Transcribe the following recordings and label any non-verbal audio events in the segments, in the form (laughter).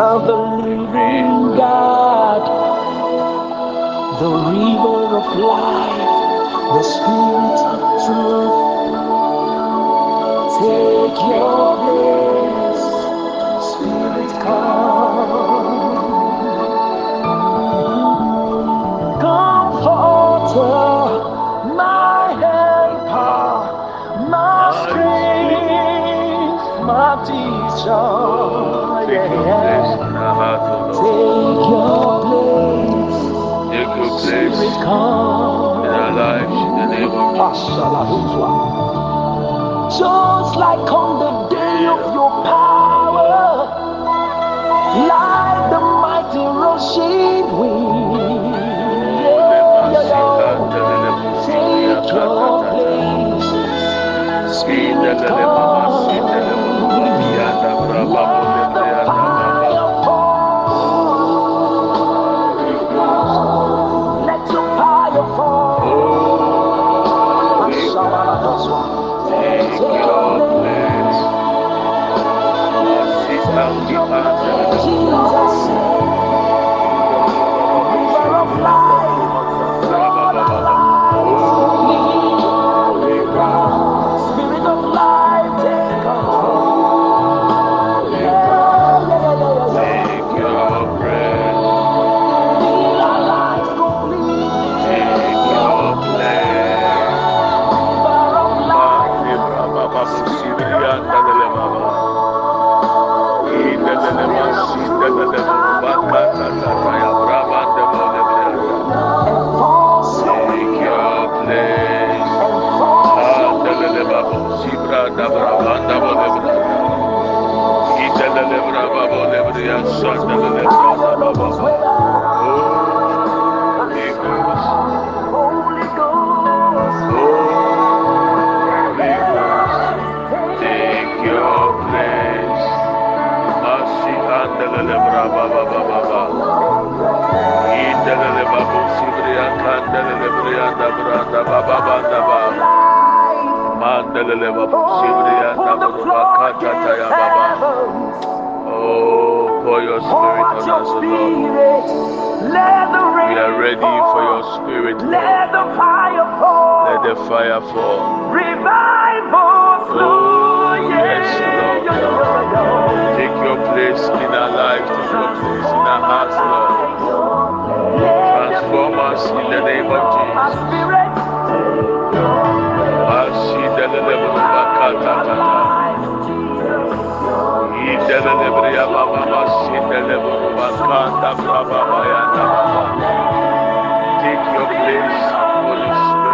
of the living God, the river of life, the spirit of truth. Take your place, Spirit, come. Comforter, my helper, my strength, my teacher. Yeah. grace in our lives in the name of Jesus. Just like on the day of your power, like the mighty rushing wind, yeah, yeah, yeah. take your place. Spirit come. Oh, pour your spirit on us, Lord. We are ready for your spirit. Let the fire fall. Let the fire fall. Revival oh, yes, Lord. Take your place in our. Take your place in our hearts, Lord. Transform us in the name of Jesus. Take your place, Holy Spirit.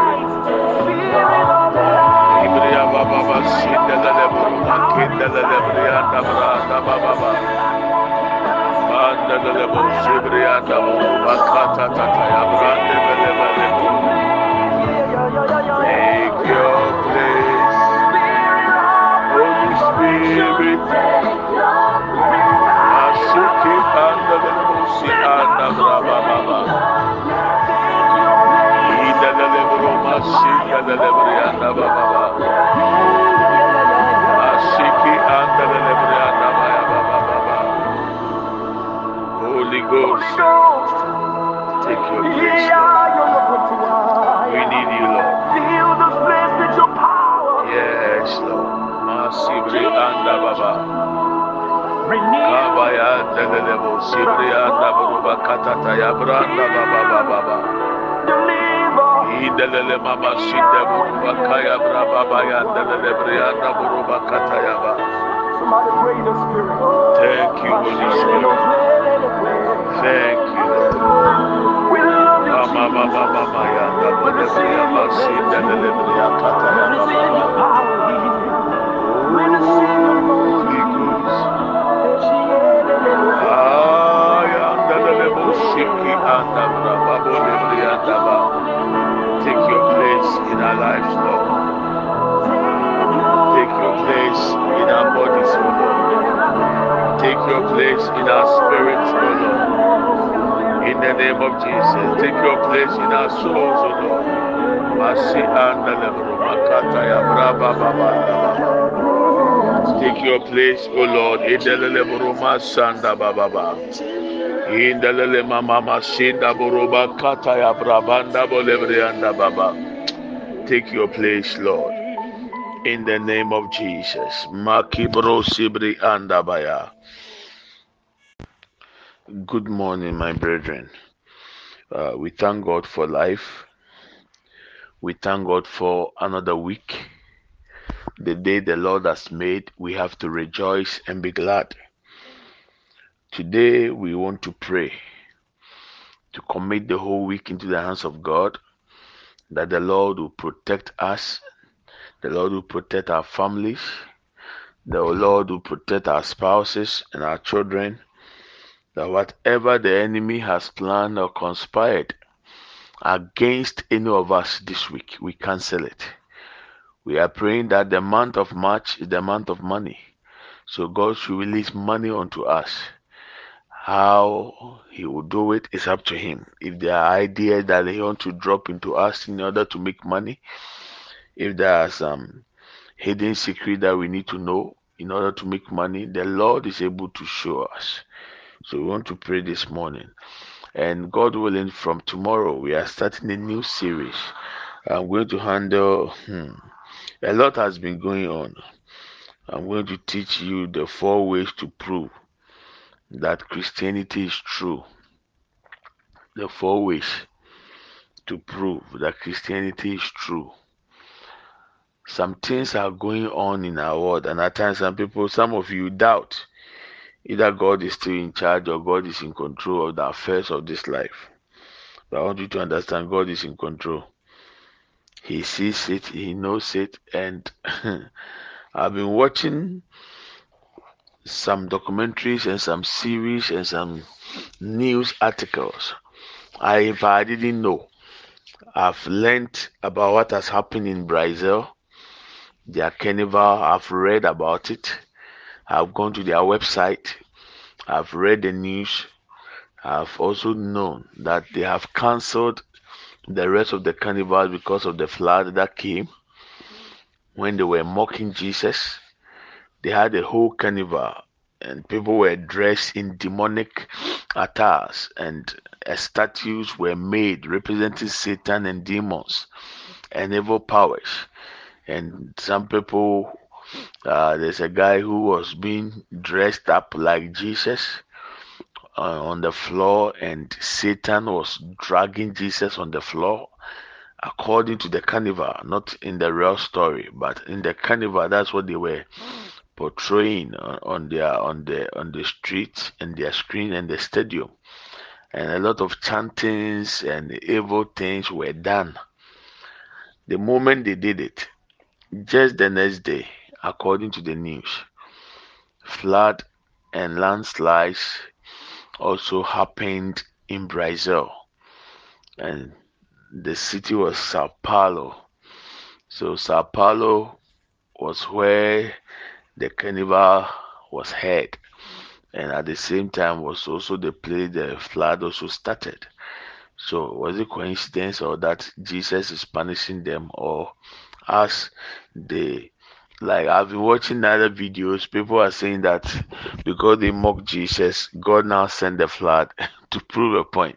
Anda baba baba. Masiki andelelebri anda baya baba baba. Holy Ghost, take your place, Lord. We need you, Lord. Fill this place with your power. Yes, Lord. Masibri anda baba. Kabaya andelelebo sibri anda buruba katata ya branda baba baba baba. Idelele mama shinde buruba kaya braba baya brianda buruba ba. Thank you, Holy Spirit. Thank the name of Jesus, take your place in our souls, O Lord. Masi anda ya braba baba baba. Take your place, O Lord. In the lebro masanda baba. In the lele mama masinda boroba kata ya brabanda bolebre anda baba. Take your place, Lord. In the name of Jesus. Makibro sibri anda baya. Good morning, my brethren. Uh, we thank God for life. We thank God for another week. The day the Lord has made, we have to rejoice and be glad. Today, we want to pray to commit the whole week into the hands of God, that the Lord will protect us, the Lord will protect our families, the Lord will protect our spouses and our children, that whatever the enemy has planned or conspired against any of us this week, we cancel it. We are praying that the month of March is the month of money. So God should release money unto us. How He will do it is up to Him. If there are ideas that He wants to drop into us in order to make money, if there are some hidden secret that we need to know in order to make money, the Lord is able to show us. So we want to pray this morning. And God willing, from tomorrow, we are starting a new series. I'm going to handle, hmm, a lot has been going on. I'm going to teach you the four ways to prove that Christianity is true. The four ways to prove that Christianity is true. Some things are going on in our world, and at times, some people, some of you doubt either God is still in charge or God is in control of the affairs of this life. But I want you to understand God is in control. He sees it, He knows it, and (laughs) I've been watching some documentaries and some series and some news articles. I, if I didn't know, I've learned about what has happened in Brazil, their carnival. I've read about it. I've gone to their website. I've read the news. I've also known that they have cancelled the rest of the carnival because of the flood that came when they were mocking Jesus. They had a whole carnival and people were dressed in demonic attires, and uh, statues were made representing Satan and demons and evil powers. And some people, uh, there's a guy who was being dressed up like Jesus uh, on the floor, and Satan was dragging Jesus on the floor. According to the carnival, not in the real story, but in the carnival, that's what they were portraying on, on their on the on the street and their screen and the stadium and a lot of chantings and evil things were done the moment they did it just the next day according to the news flood and landslides also happened in brazil and the city was sao paulo so sao paulo was where the carnival was held, and at the same time was also the place the flood also started. So was it coincidence or that Jesus is punishing them or as they like I've been watching other videos, people are saying that because they mock Jesus, God now sent the flood (laughs) to prove a point.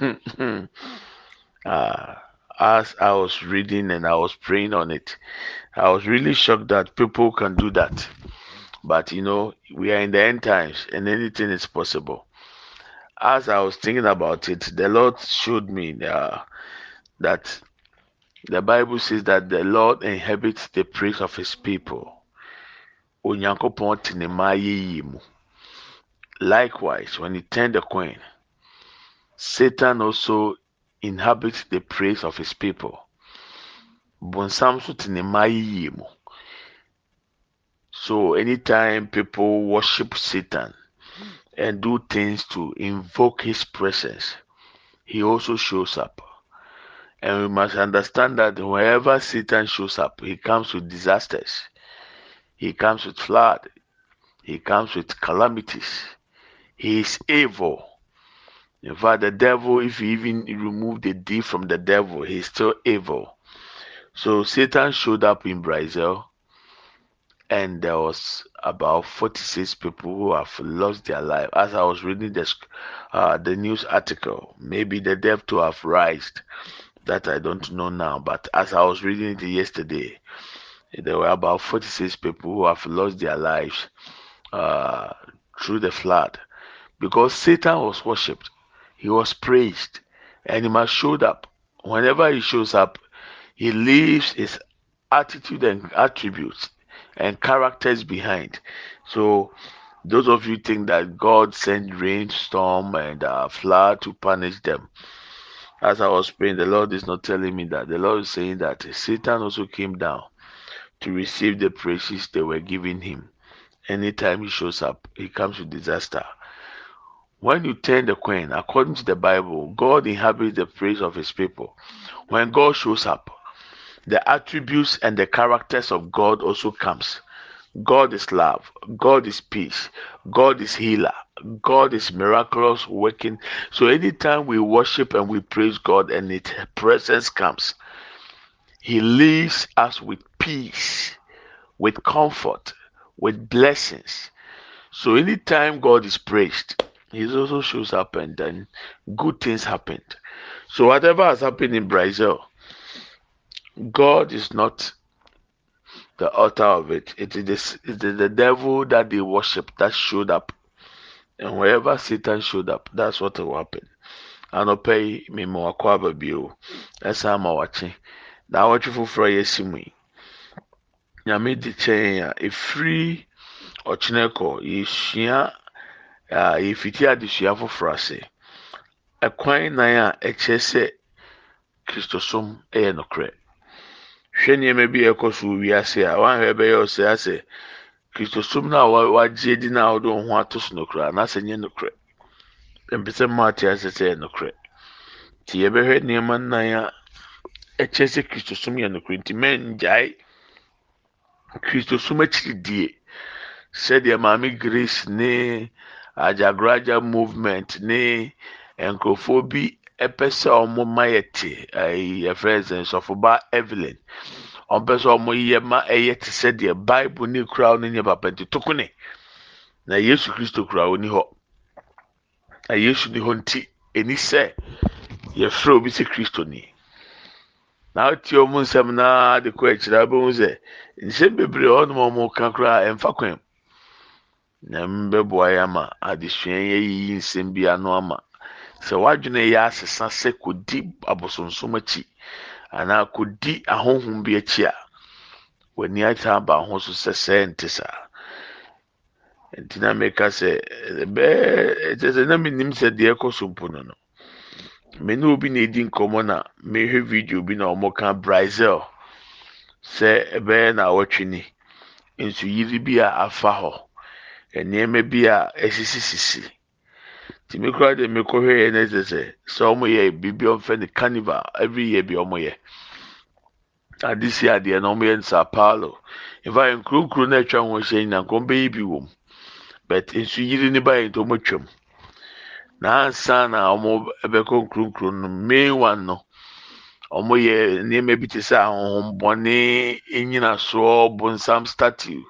(laughs) uh, as I was reading and I was praying on it, I was really shocked that people can do that. But you know, we are in the end times and anything is possible. As I was thinking about it, the Lord showed me uh, that the Bible says that the Lord inhabits the praise of his people. Likewise, when he turned the coin, Satan also inhabits the praise of his people. So. So anytime people worship Satan and do things to invoke his presence, he also shows up. And we must understand that wherever Satan shows up, he comes with disasters. He comes with flood. He comes with calamities. He is evil. In fact, the devil, if you even remove the D from the devil, he's still evil. So Satan showed up in Brazil, and there was about 46 people who have lost their life. As I was reading the uh, the news article, maybe the death to have rised. That I don't know now, but as I was reading it yesterday, there were about 46 people who have lost their lives uh, through the flood because Satan was worshipped he was praised and he must showed up. Whenever he shows up, he leaves his attitude and attributes and characters behind. So those of you think that God sent rainstorm and uh, flood to punish them. As I was praying, the Lord is not telling me that. The Lord is saying that Satan also came down to receive the praises they were giving him. Anytime he shows up, he comes with disaster. When you turn the coin, according to the Bible, God inhabits the praise of his people. When God shows up, the attributes and the characters of God also comes. God is love. God is peace. God is healer. God is miraculous working. So anytime we worship and we praise God and His presence comes, He leaves us with peace, with comfort, with blessings. So anytime God is praised, he also shows up and then good things happened. So whatever has happened in Brazil, God is not the author of it. It is the, the devil that they worship that showed up. And wherever Satan showed up, that's what will happen. anɔpɛ yi mmemme wakɔ aba bio ɛsan ma wakye na awɔtwe foforɔ yɛ si mu yi nyame di kyɛn a efiri ɔkyena kɔ yɛsua a yɛfiti adesua foforɔ ase ɛkwan nan a ɛkyerɛ sɛ kristosom yɛ nokorɛ hwɛ nneɛma bi ɛkɔ so wɔ wiase a wɔahwɛ bɛyɛ ɔsɛ asɛ kristosom no a wagye di no a wɔde wɔn ho ato so nokorɛ anaasɛ nyɛ nokorɛ. Mpɛsɛ mmaa ate ase sɛ yɛ nokorɛ. Nti yɛbɛhwɛ nneɛma nan a ɛkyerɛ sɛ kristosom yɛ nokorɛ. Nti mɛngyae kristosom akyiridie sɛdeɛ maame grace ne agyagoraagya movement ne nkurɔfoɔ bi pɛ sɛ wɔn ma yɛ te ɛyi yɛfrɛ sɛ nsɔfoba evelyn. Wɔn pɛ sɛ wɔn yɛ ma ɛyɛ te sɛ deɛ bible ne kura no nyɛ papa nti toko ne. Na yesu kristo kura oni hɔ. Na yesu ni hɔ nti eni sɛ yɛfrɛ obi sɛ kristo ni. Na ɔte ɔmo nsɛm naa de kɔ akyire abɛhu sɛ nsɛm bebree ɔnom ɔmo ka koraa ɛmfa kwan na mbɛboa yɛ ama adesua yɛ yiyi nsɛm bi ano ama sɛ wadwene yɛ asesa sɛ kodi abosonsom akyi anaa kodi ahohom bi akyi a w'ani ata aba ho so sɛ sɛ nte saa. Nti na meka sɛ bɛɛ ɛkyɛ sɛ na menim sɛ deɛ ɛkɔ so mpo no no me ne obi na edi nkɔmɔ na mehwɛ video bi na ɔmo ka brazil sɛ ɛbɛyɛ na awɔtwe ni nsuyiri bi a afa hɔ nneɛma bi a ɛsisisisi. Nti me koraa de me kɔhwɛ yɛ na ɛsɛ sɛ ɔmo yɛ biribi ɔmfɛ no carnival every year bi ɔmo yɛ. Ade si adeɛ na ɔmo yɛ no sao paulo. Nfa nkuro nkuro na atwa ho ahyia nyina nkɔm bi wɔ mu. But nsuyiri ne ba yɛ nti ɔmo atwam na ansa na ɔmo ɛbɛkɔ nkuro nkuro no main one no ɔmo yɛ nneɛma bi te sɛ ahohombɔne enyinasoɔ bonsam statue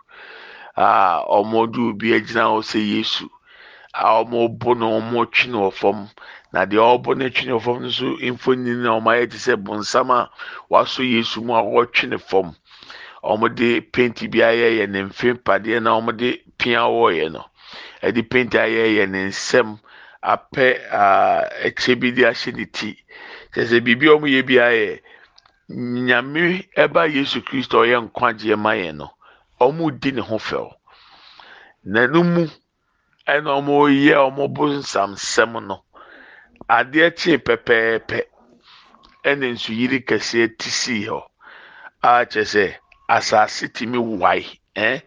a ɔmo de obi agyina hɔ sɛ yesu. A bo no twi no wɔ fam na deɛ ɔbɔ no twi no wɔ fam no nso mfonin na ɔmo ayɛ te sɛ bonsam a wasɔ yesu mu a ɔretwi ne fam ɔmo de paint bi ayɛ yɛ ne mfe mpadeɛ na ɔmo de pia wɔɔyɛ no ɛde paint ayɛ yɛ ne nsam apɛ ɛkyɛ bi de ahyɛ ne ti. Kyerɛ sɛ biribi a ɔmo yɛ bi ayɛ nyame ɛba yesu kristo a ɔyɛ nkwagyeɛ ma yɛn no ɔmo di ne ho fɛw n'ano mu ɛna ɔmo yɛ ɔmo bo nsamsɛm no. Adeɛ kyee pɛpɛɛpɛ. Ɛna nsuyiri kɛseɛ ti sii hɔ. A kyerɛ sɛ asase tumi wae ɛn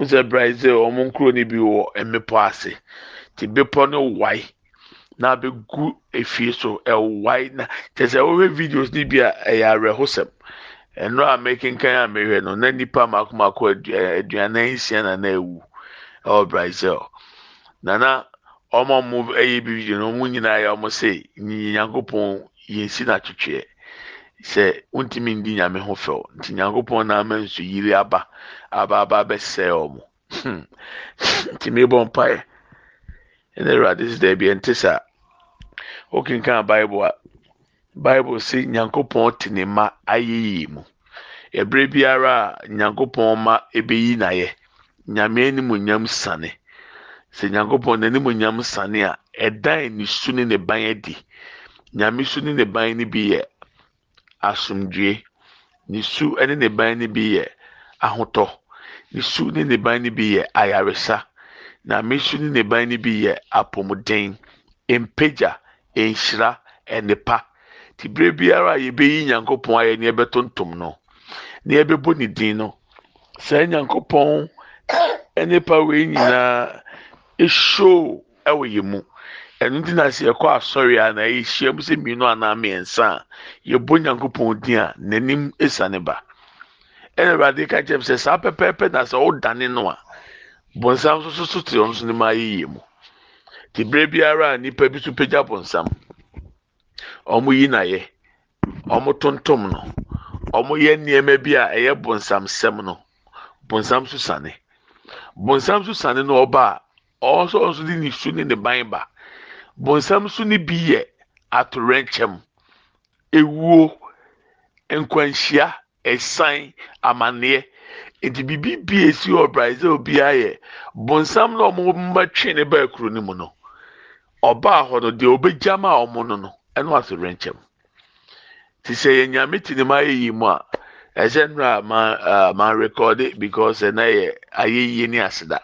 nsɛ brazil ɔmo nkuro no bi wɔ mmepɔ ase. Te bepɔ no wae na abɛgu efie so ɛwae na kyerɛ sɛ wɔhwɛ videos no bi a ɛyɛ awerɛhosɛm. Ɛno a mekenkan a mehwɛ no na nipa mako mako aduanan nsia na na ewu ɛwɔ brazil nana ɔmo a ɔmo ɛyɛ bi video no ɔmo nyinaa yɛ ɔmo sɛ nyankopɔn yɛnsi n'atwitweɛ sɛ ntumi ndi nyame ho fɛw. Nti nyankopɔn na ama nso yiri aba aba aba abɛsɛɛ ɔmo nti mebɔ mpaeɛ. Ɛna awurade sɛ dɛbi ɛnte saa wokenkan bible a bible sɛ nyankopɔn te ne ma ayɛyie mu. Ɛberɛ biara a nyankopɔn ma ɛbɛyi n'ayɛ nyame animonyam sane. Sɛ nyankopɔn n'animonyam sane a ɛdan ne su ne ne ban adi. Nyame su ne ne ban no bi yɛ asomdwie ne su ne ne ban no bi yɛ ahotɔ. Ne su ne ne ban no bi yɛ ayaresa. Nyame su ne ne ban no bi yɛ apɔmuden mpagya nhyira ɛnepa te bere biara a yɛbɛyi nyankopɔn ayɛ ne yɛbɛtontom no. Ne yɛbɛbɔ ne din no. Saa nyankopɔn nipa wei nyinaa ehyɛw ɛwɔ yɛn mu. Ɛno nti na sɛ yɛkɔ asɔre a na yɛhyia mu sɛ mmienu anaa mmiɛnsa a yɛbɔ nyankopɔn din a n'anim esiane ba. Ɛna awurade ka kyerɛ sɛ saa pɛpɛɛpɛ na sɛ wodane no a bɔnsam nso so te ɔno nso ne ma ayɛyie mu. Te bere biara a nipa bi so pagya bɔnsam ɔmo yi n'ayɛ ɔmo tontom no ɔmo yɛ nneɛma bi a ɛyɛ bɔnsam sɛm no bɔnsam so sane. Bɔnsam so sane no ɔba a ɔnso ɔnso de ne su ne ne ban ba bɔnsam so ne bi yɛ atorɛnkyɛm ewuo nkwanhyia ɛsan amanneɛ nti biribi bi esi wɔ brazil biara yɛ bɔnsam na ɔmo mbɛtwe ne baa kuro no mu no ɔbaa hɔ no deɛ ɔbɛgya ma ɔmo no. No ɛno atorɛnkyɛm te sɛ yɛ nyame te ne mu ayɛ mu a ɛsɛ nnura ma ma rekɔde because ɛna yɛ ayɛ ne aseda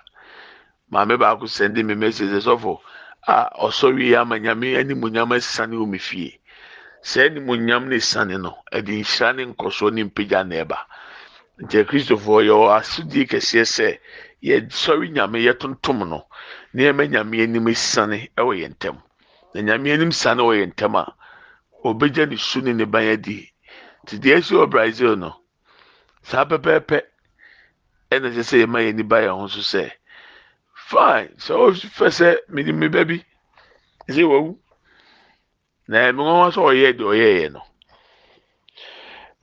maame baako sɛnde mi message sɔfo a ɔsɔre yi ama nyame animonyam asane wɔ me fie. Sɛ animonyam ne sane no ɛde nhyira ne nkɔsoɔ ne mpagya na ɛba. Nkyɛn kristofoɔ yɛwɔ asodie kɛseɛ sɛ yɛsɔre nyame yɛtontom no nneɛma nyame anim sane ɛwɔ yɛn ntam. Na nyame anim sane wɔ yɛn ntam a obegya ne su ne ne ban adi. Te deɛ esi wɔ brazil no saa pɛpɛɛpɛ ɛna ɛsɛ sɛ yɛma yɛn ni ba yɛn ho so sɛ fine. Sɛ ɔfɛ sɛ mene me ba bi sɛ wawu. Na ɛmi wɔn sɛ ɔyɛ deɛ ɔyɛɛyɛ no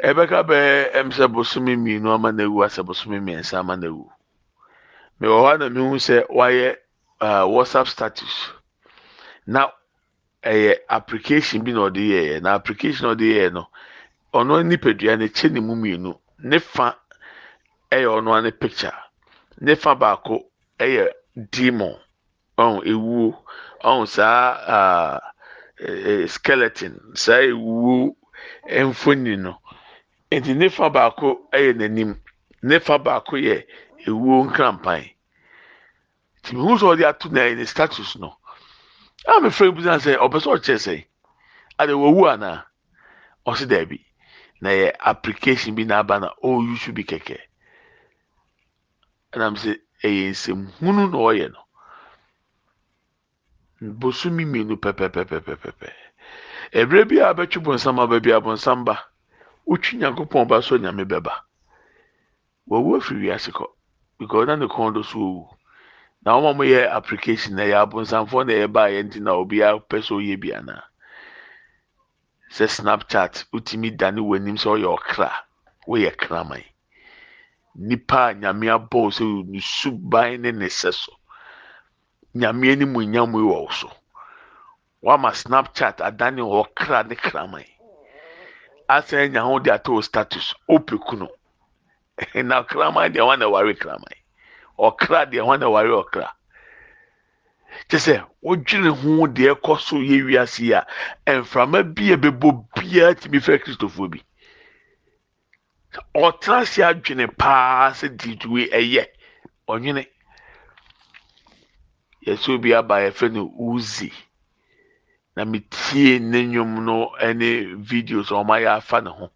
ɛbɛka bɛɛ ɛm sɛ bosome mmienu ama na ewu asɛ bosome mmiɛnsa ama na ewu mewɔ hɔ na mehu sɛ wayɛ uh, whatsapp status. Na ɛyɛ application bi na ɔde yɛɛ na application a ɔde yɛɛ no ɔno nipadua no kyɛ ne mu mmienu. Ne fa ɛyɛ ɔno ane picture. Ne fa baako ɛyɛ demon ɔn ewuo ɔn saa uh, skeleton saa ewuo mfoni no nti ne fa baako ɛyɛ n'anim. Ne fa baako yɛ ewuo nkrampan nti mehu sɛ ɔde ato na ne status no a mefrɛ bi sɛ ɔpɛ sɛ ɔkyerɛ sɛ ade wɔwu anaa ɔsi daabi na yɛ application bi n'aba na ɔɔyusu bi kɛkɛ ɛnam sɛ ɛyɛ nsɛmhunu na ɔyɛ no. Bosomi mmienu pɛpɛpɛpɛpɛpɛ. Ɛberɛ bi a bɛtwe bonsam aba bi a bonsam ba. Wotwi nyankopɔn ba so nyame bɛba. Wɔwu afiri wiase kɔ. Because na ne kɔn do so owu. Na wɔn a wɔyɛ application na ɛyɛ abonsamfoɔ na ɛyɛ baa yɛn ti na obiara pɛ sɛ ɔyɛ bi anaa sɛ snapchat wotumi dane w'anim sɛ ɔyɛ ɔkra. Woyɛ kraman. Nipa a nyame abɔ sɛ ne suban ne ne sɛ so. Nyame anim nyam wɔ wo so. Wama snapchat adane ɔkra ne kraman. Asan nya de ato status ope kuno. (laughs) Na kraman deɛ wɔn ware kraman. Ɔkra deɛ wɔn ware ɔkra. Kyɛ sɛ wodwene ho deɛ ɛkɔ so yɛ wiase a mframa bi a bɛbɔ biara tumi fɛ kristofoɔ bi. Ɔtena ase adwene paa sɛ didiwe ɛyɛ. Ɔnwene yɛsɛ obi aba yɛfrɛ no uzi. Na metie ne nnwom no ne videos a ɔmayɛ afa ne ho.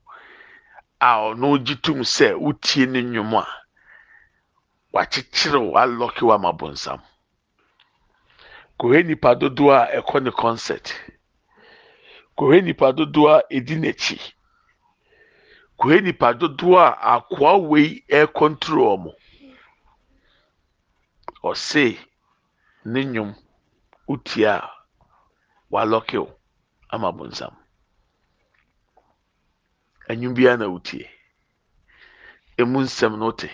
A ɔno gye tom sɛ wotie ne nnwom a wakyekyere wo alɔke wo ama bonsam kɔhɛ nipa dodoɔ a ɛkɔ ne concert. Kɔhɛ nipa dodoɔ a ɛdi n'akyi. Kɔhɛ nipa dodoɔ a akoa wei ɛkɔntoro ɔmo ɔse ne nnwom wotie a walɔke ama bonsam ɛnwom biara na wotie. Emu nsɛm no te.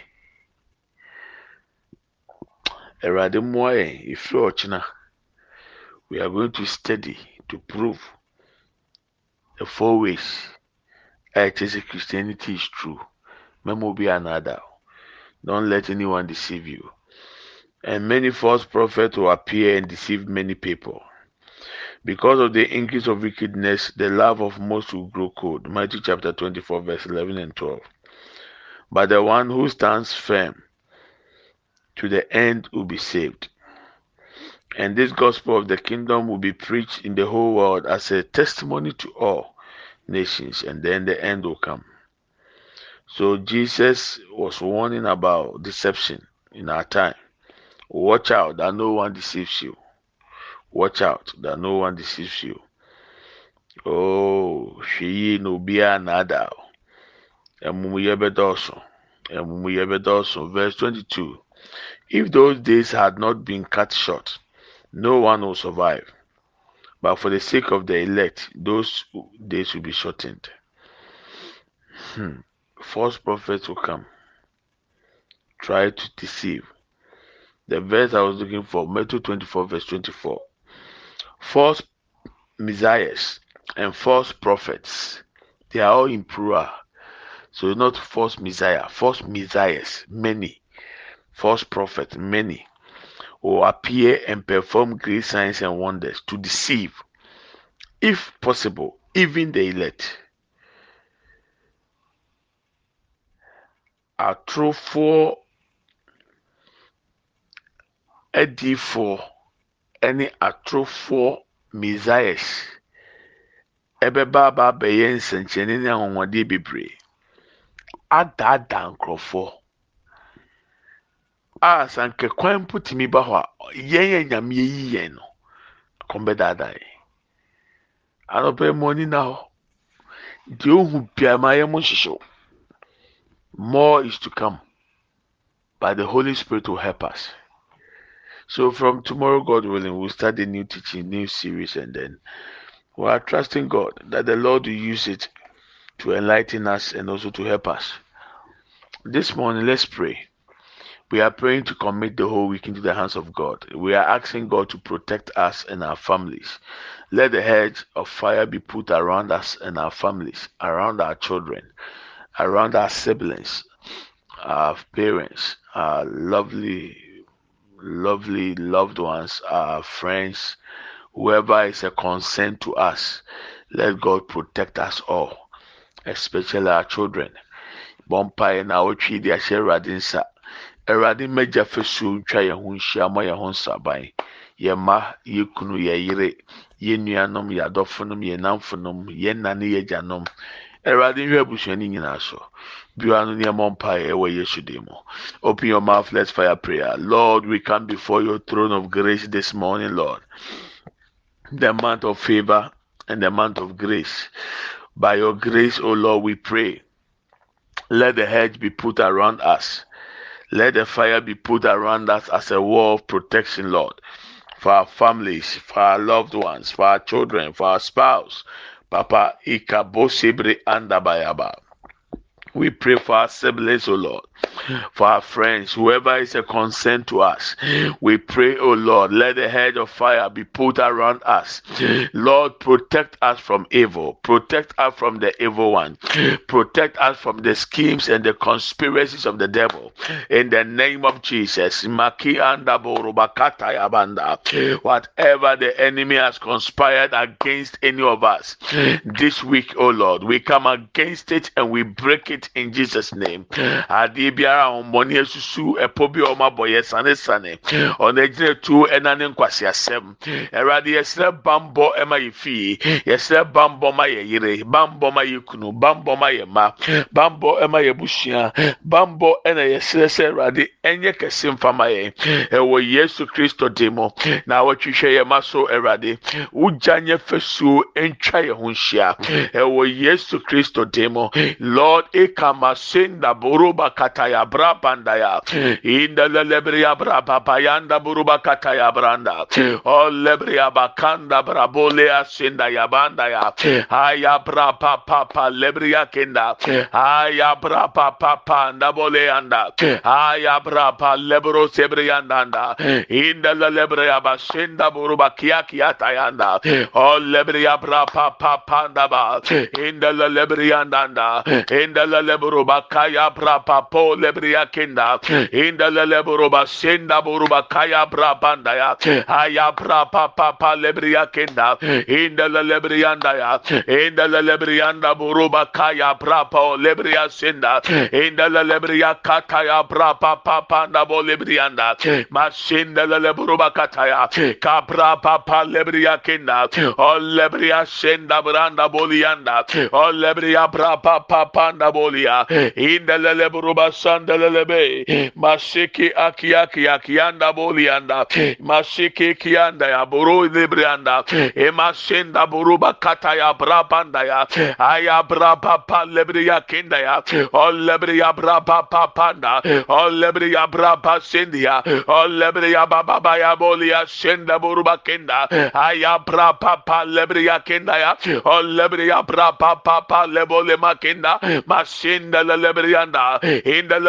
Awurade mmoa yɛn efiri ɔkyena. We are going to study to prove the four ways a ɛkyerɛ sɛ christianity is true. Mɛma obi anada don't let anyone deceive you. And many false prophets will appear and deceive many people. Because of the increase of wickedness the love of most will grow cold. Matthew chapter 24 verse 11 and 12 but the one who stands firm to the end will be saved. And this gospel of the kingdom will be preached in the whole world as a testimony to all nations, and then the end will come. So Jesus was warning about deception in our time. Watch out that no one deceives you. Watch out that no one deceives you. Oh. Amumuyɛ bɛdɔɔso. Amumuyɛ bɛdɔɔso. Verse 22. If those days had not been cut short, no one will survive. But for the sake of the elect, those days will be shortened. Hmm. False prophets will come, try to deceive. The verse I was looking for, Matthew 24, verse 24. False messiahs and false prophets, they are all in plural. So not false messiah, false messiahs, many false prophets, many, will appear and perform great signs and wonders to deceive, if possible, even the elect. Atorofoɔ adiifoɔ ne atorofoɔ messiahs ɛbɛba aba abɛyɛ nsɛnkyerɛnne ne anwanwadeɛ bebree adaadaa nkurɔfoɔ a sanka kwan mpo tumi ba hɔ a yɛn a nyame yi yɛn no kɔn bɛdaadaa yɛn. Anɔpɛ mu ani na hɔ. Deɛ ohu biara ma yɛn mo nhyehyɛw. More is to come but the holy spirit will help us. So from tomorrow god willing we'll start a new teaching new series and then we are trusting god that the lord will use it to enlighten us and also to help us. This morning let's pray We are praying to commit the whole week into the hands of God. We are asking God to protect us and our families. Let the hedge of fire be put around us and our families, around our children, around our siblings, our parents, our lovely, lovely loved ones, our friends, whoever is a concern to us. Let God protect us all, especially our children. Awurade mmagya fasuo ntwa yɛn ho nhyia ma yɛn ho nsaban. Yɛn mma yɛ kunu yɛ yere yɛn nuanom yɛ adɔfonom yɛn namfonom yɛn nane yɛ gyanom awurade nhwɛ abusua nyinaa so. Biara no nneɛma mpaeɛ ɛwɔ yesu din mu. Open your mouth let's fire prayer. Lord we come before your throne of grace this morning lord. The month of favor and the month of grace. By your grace o lord we pray. Let the hedge be put around us let the fire be put around us as a wall of protection, Lord, for our families, for our loved ones, for our children, for our spouse. Papa, ikabosibri andabayaba. We pray for our siblings, O Lord for our friends, whoever is a concern to us. We pray, oh Lord, let the head of fire be put around us. Lord, protect us from evil, protect us from the evil one, protect us from the schemes and the conspiracies of the devil. In the name of Jesus, whatever the enemy has conspired against any of us this week, oh Lord, we come against it and we break it in Jesus' name biara a ɔmmɔne asusu ɛpɔ bi a ɔmo abɔ yɛ sane sane ɔno agyina tu ɛna ne nkwasi asɛm ɛwurade yɛsrɛ bambɔ ɛma yɛ fie. Yɛsrɛ bambɔ ma yɛ yere. Bambɔ ma yɛ kunu. Bambɔ ma yɛ ma. Bambɔ ɛma yɛ busua. Bambɔ ɛna yɛsrɛ sɛ ɛwurade ɛnyɛ kɛse mfa ma yɛn ɛwɔ yesu kristo de mu. Na wɔtwihwɛ yɛn ma so ɛwurade wogya nyɛ fɛsuo ntwa yɛn ho nhyia. Ɛwɔ yesu kristo de mu. Lord ekama senda boroba kata ya brabanda ya inda lebria braba payanda buruba kata ya branda. O lebria bakanda brabole asinda ya banda ya. Aya brapa papa lebria kenda aya brapa papa ndabole anda aya brapa lebro sebrianda anda inda lebria basinda buruba kia kia tayanda o lebria brapa papa ndaba inda lebria anda inda lebro bakaya brapa po lebriya kenda hmm. inda lele buruba senda buruba kaya brabanda ya hmm. aya brapa papa lebriya kenda hmm. inda lele briyanda ya inda lele briyanda buruba kaya brapa lebriya senda inda lele briya kata ya brapa papa nda bo lebriyanda masinda lele buruba kata ya kabra papa lebriya kenda o lebriya senda branda boliyanda o lebriya brapa papa nda boliya inda lele buruba sandelelebe masiki akiyaki akiyanda bolianda masiki kiyanda ya buru librianda emasenda buruba kata ya brabanda ya. Aya braba pa lebriya kinda ya. O lebriya braba pa panda. O lebriya braba sendia o lebriya baba ya bolia senda buruba kinda. Aya braba pa lebriya kinda ya. O lebriya braba pa pa lebole makinda masinda lebrianda inda leburuba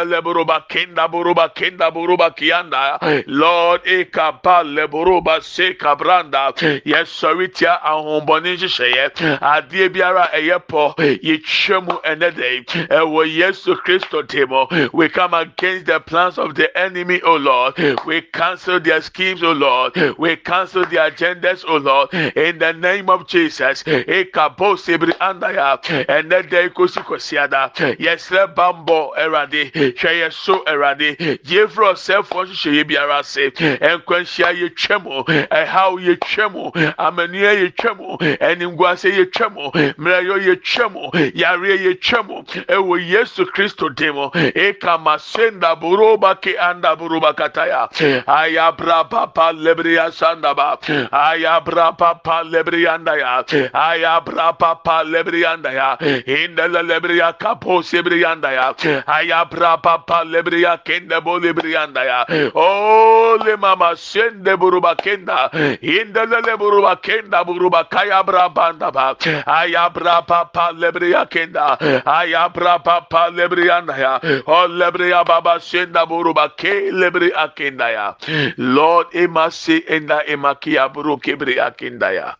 lord ekapa leburuba se kabranda yɛsɔretia ahombɔne nhyehyɛeɛ adeɛ biara ɛyɛ pɔ yɛtwa mu ɛnɛ dɛ ɛwɔ yesu kristo table we come against the plans of the enemy o lord. We cancel their schemes o lord. We cancel their agendas o lord. In the name of jesus ekabo sebiri andaya. Ɛnɛ dɛ kosi kosiada. Yɛsrɛ bambɔ ɛwurade hwɛ yɛ so awurade yɛfiri ɔsɛfoɔ nhyehyɛeɛ biara ase nkwanhyia yɛtwa mu ɛhaw yɛtwa mu amanua yɛtwa mu animguase yɛtwa mu mmerɛyɔ yɛtwa mu yareɛ yɛtwa mu ɛwɔ yesu kristo dim ekama senda buroba ke anda buroba kataya. Ayabra papa lebriya sandaba ayabra papa lebriyanda ya ayabra papa lebriyanda ya inda lebriya kapo sebriyanda ya ayabra bra papa lebriya kenda bo lebriyanda ya oh le mama sende buruba kenda. Inda le buruba kenda buruba kaya bra banda ba aya bra papa lebriya kenda. Aya bra papa lebriyanda ya oh lebriya baba senda buruba ke lebriya kenda ya lord ema se enda ema kia buru kebriya kenda ya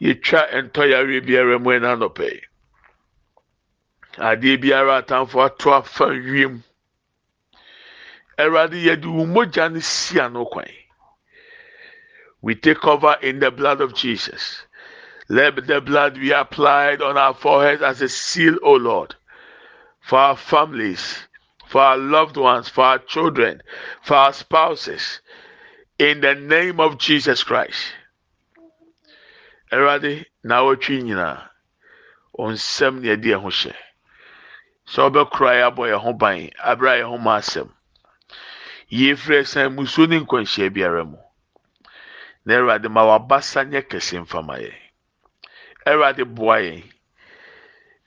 yɛtwa ntɔyare biara mu ɛna nɔpɛ adeɛ biara atamfo ato afa wiem. Awurade yɛde wo mogya no si ano kwan. We take cover in the blood of jesus. Let the blood be applied on our foreheads as a seal o lord for our families for our loved ones for our children for our spouses in the name of jesus christ. Awurade na awɔtwe nyinaa. Ɔnsɛm na yɛde yɛn ho hyɛ sɛ ɔbɛkora yɛ abɔ yɛn ho ban abere a yɛn ho ma asɛm. Yɛfiri ɛsan musuo ne nkwanhyia biara mu. Na awurade ma wabasa nyɛ kɛse mfama yɛn. Awurade boa yɛn.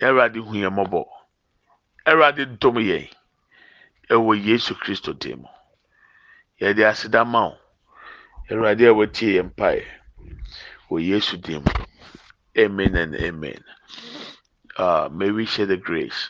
Awurade hu yɛn mmɔbɔ. Awurade dom yɛn ɛwɔ yesu kristo dim mu. Yɛde aseda ma wo. Awurade a wɔtie yɛn mpaeɛ wɔ yesu dim amen and amen. Uh, may we share the grace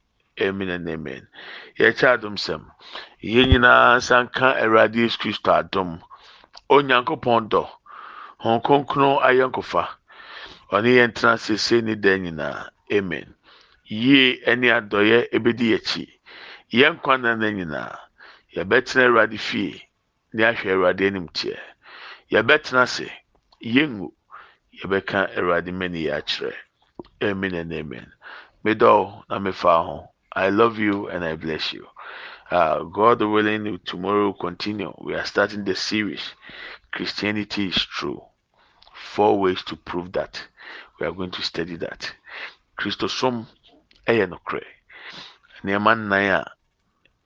Amen and amen. Yɛkyɛ adom sɛm. Yɛn nyinaa nsa nka Awurade Yesu Kristo adom. Onyankopɔn dɔ. Hɔn kronkron ayɔnkofa. Ɔne yɛn tena sese ne dan nyinaa. Amen. Yie ne adɔyɛ ebedi akyi. Yɛn nkwa nana nyinaa. Yɛbɛtena Awurade fie. Ne ahwɛ Awurade anim teɛ. Yɛbɛtena ase. Yɛngu. yɛbɛka awurade mani yɛ akyerɛ amen and amen medɔw na mefa ho i love you and i bless you. Uh, god willing tomorrow will continue we are starting the series. Christianity is true. Four ways to prove that. We are going to study that. Christosom ɛyɛ nokorɛ. Nneɛma nnan a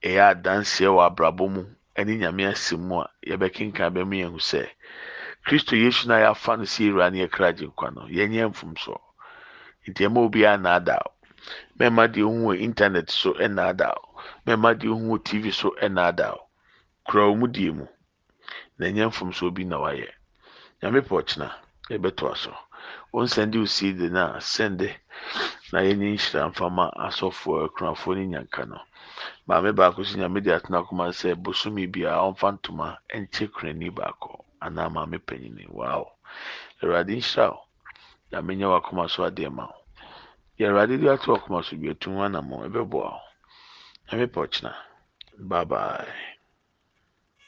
ɛyɛ adanseɛ wɔ abrabɔ mu ɛne nyame asɛm a yɛbɛkenkan bɛmu yɛn ho sɛ kristo yesu na yɛafa no sɛ yɛwura ne yɛkra gye nkwa no yɛnyɛ mfomsoɔ. Nti ɛma obiara naadaa mɛma deɛ ohu wɔ internet so ɛnaadaa mɛma deɛ ohu wɔ tv so ɛnaadaa kura wɔn die mu na ɛnyɛ mfomsoɔ bi na wayɛ nyame pɔ ɔkyena yɛbɛtoa so wɔn sɛnde osi de na sɛnde na yɛnyɛ nhyira mfama asɔfoɔ akunafoɔ ne nyanka no. Maame baako so nyame de atena akoma sɛ bosomi biara ɔmfa ntoma ɛnkyɛ kurani baako anaa maame panyin wow. Awurade nhyira wo na menya wakoma so adeɛ ma wo yɛ awurade de ato wakoma so bi atum anammɔ ɛbɛboa wo. Na mepɛ ɔkyena bye bye